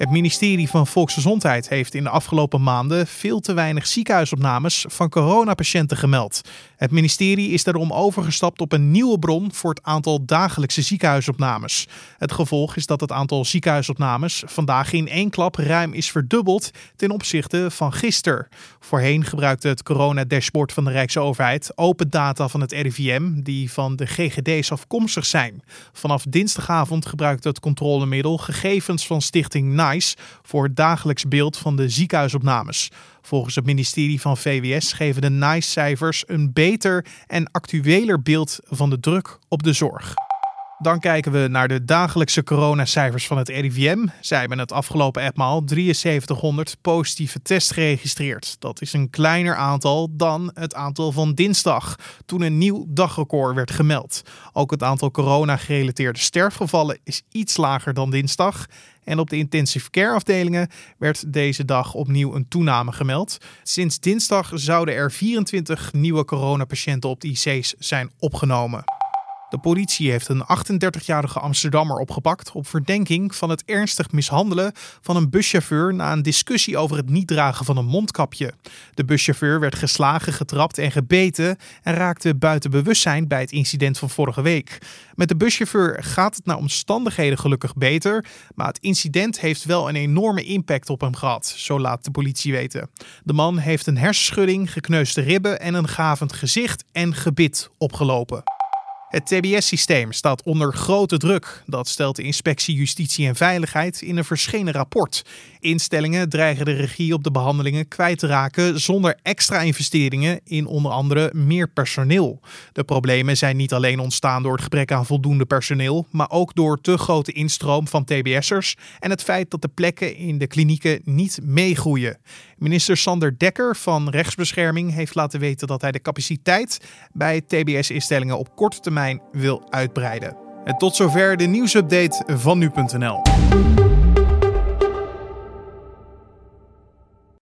Het ministerie van Volksgezondheid heeft in de afgelopen maanden veel te weinig ziekenhuisopnames van coronapatiënten gemeld. Het ministerie is daarom overgestapt op een nieuwe bron voor het aantal dagelijkse ziekenhuisopnames. Het gevolg is dat het aantal ziekenhuisopnames vandaag in één klap ruim is verdubbeld ten opzichte van gisteren. Voorheen gebruikte het corona-dashboard van de Rijksoverheid open data van het RIVM die van de GGD's afkomstig zijn. Vanaf dinsdagavond gebruikt het controlemiddel gegevens van Stichting Voor het dagelijks beeld van de ziekenhuisopnames. Volgens het ministerie van VWS geven de NICE-cijfers een beter en actueler beeld van de druk op de zorg. Dan kijken we naar de dagelijkse coronacijfers van het RIVM. Zij hebben het afgelopen etmaal 7300 positieve tests geregistreerd. Dat is een kleiner aantal dan het aantal van dinsdag, toen een nieuw dagrecord werd gemeld. Ook het aantal corona-gerelateerde sterfgevallen is iets lager dan dinsdag. En op de intensive care afdelingen werd deze dag opnieuw een toename gemeld. Sinds dinsdag zouden er 24 nieuwe coronapatiënten op de IC's zijn opgenomen. De politie heeft een 38-jarige Amsterdammer opgepakt op verdenking van het ernstig mishandelen van een buschauffeur na een discussie over het niet dragen van een mondkapje. De buschauffeur werd geslagen, getrapt en gebeten en raakte buiten bewustzijn bij het incident van vorige week. Met de buschauffeur gaat het naar omstandigheden gelukkig beter, maar het incident heeft wel een enorme impact op hem gehad, zo laat de politie weten. De man heeft een hersenschudding, gekneusde ribben en een gavend gezicht en gebit opgelopen. Het TBS-systeem staat onder grote druk. Dat stelt de Inspectie Justitie en Veiligheid in een verschenen rapport. Instellingen dreigen de regie op de behandelingen kwijt te raken zonder extra investeringen in onder andere meer personeel. De problemen zijn niet alleen ontstaan door het gebrek aan voldoende personeel, maar ook door te grote instroom van TBS'ers en het feit dat de plekken in de klinieken niet meegroeien. Minister Sander Dekker van Rechtsbescherming heeft laten weten dat hij de capaciteit bij TBS-instellingen op korte wil uitbreiden. En tot zover de nieuwsupdate van nu.nl.